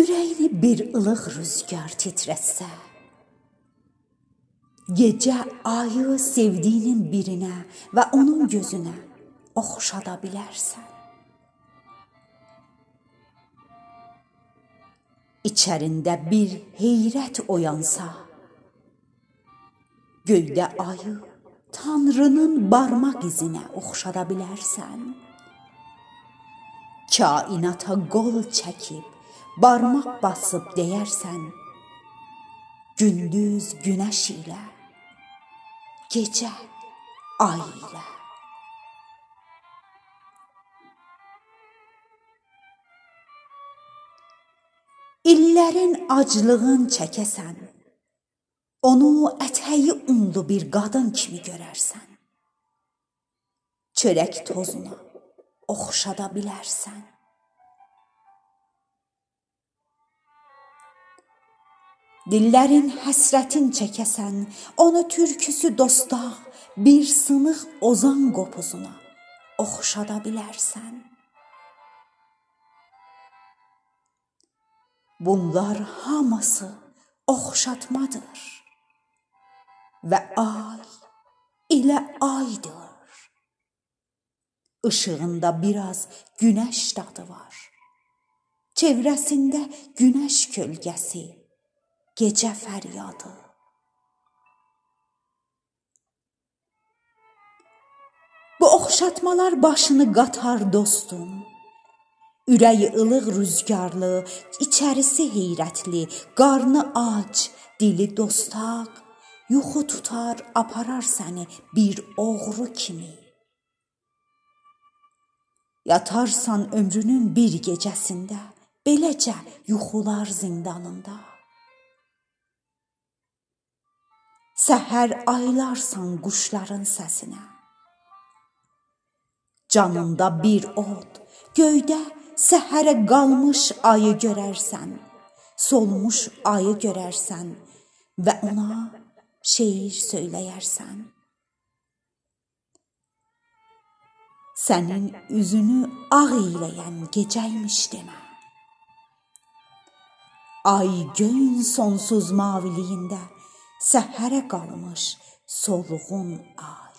ürəyini bir ılıq rüzgar titrətsə, gecə ayı sevdiyinin birinə və onun gözünə oxşada bilərsən. İçərində bir heyrət oyansa, göydə ayı Tanrının barmaq izinə oxşada bilərsən. Kainata qol çəkib, barmaq basıb deyərsən, gündüz günəş ilə, gecə ay ilə. İllərin aclığın çəkəsən, onu ətəyi unlu bir qadın kimi görərsən. Çörək tozuna oxşada bilərsən. Dillərin həsrətin çəkəsən, onu türküsü dostaq, bir sınıq ozan qopuzuna oxşada bilərsən. Bunlar hamısı oxşatmadır və ay ilə aydır. Işığında biraz günəş dadı var. Çevrəsində günəş kölgəsi, gecə fəryadı. Bu oxşatmalar başını qatar dostum. Ürəyi ılıq rüzgarlı, içərisi heyrətli, qarnı ac, dili dostaq, yuxu tutar, aparar səni bir oğru kimi. Yatarsan ömrünün bir gecəsində, beləcə yuxular zindanında. Səhər aylarsan quşların səsinə. Canında bir od, göydə Səhərə qalmış ayı görərsən, solmuş ayı görərsən və ona şeir söyləyərsən. Sənin üzünü ağ eyləyən gecəymiş demə. Ay göyün sonsuz maviliyində səhərə qalmış solğun ay.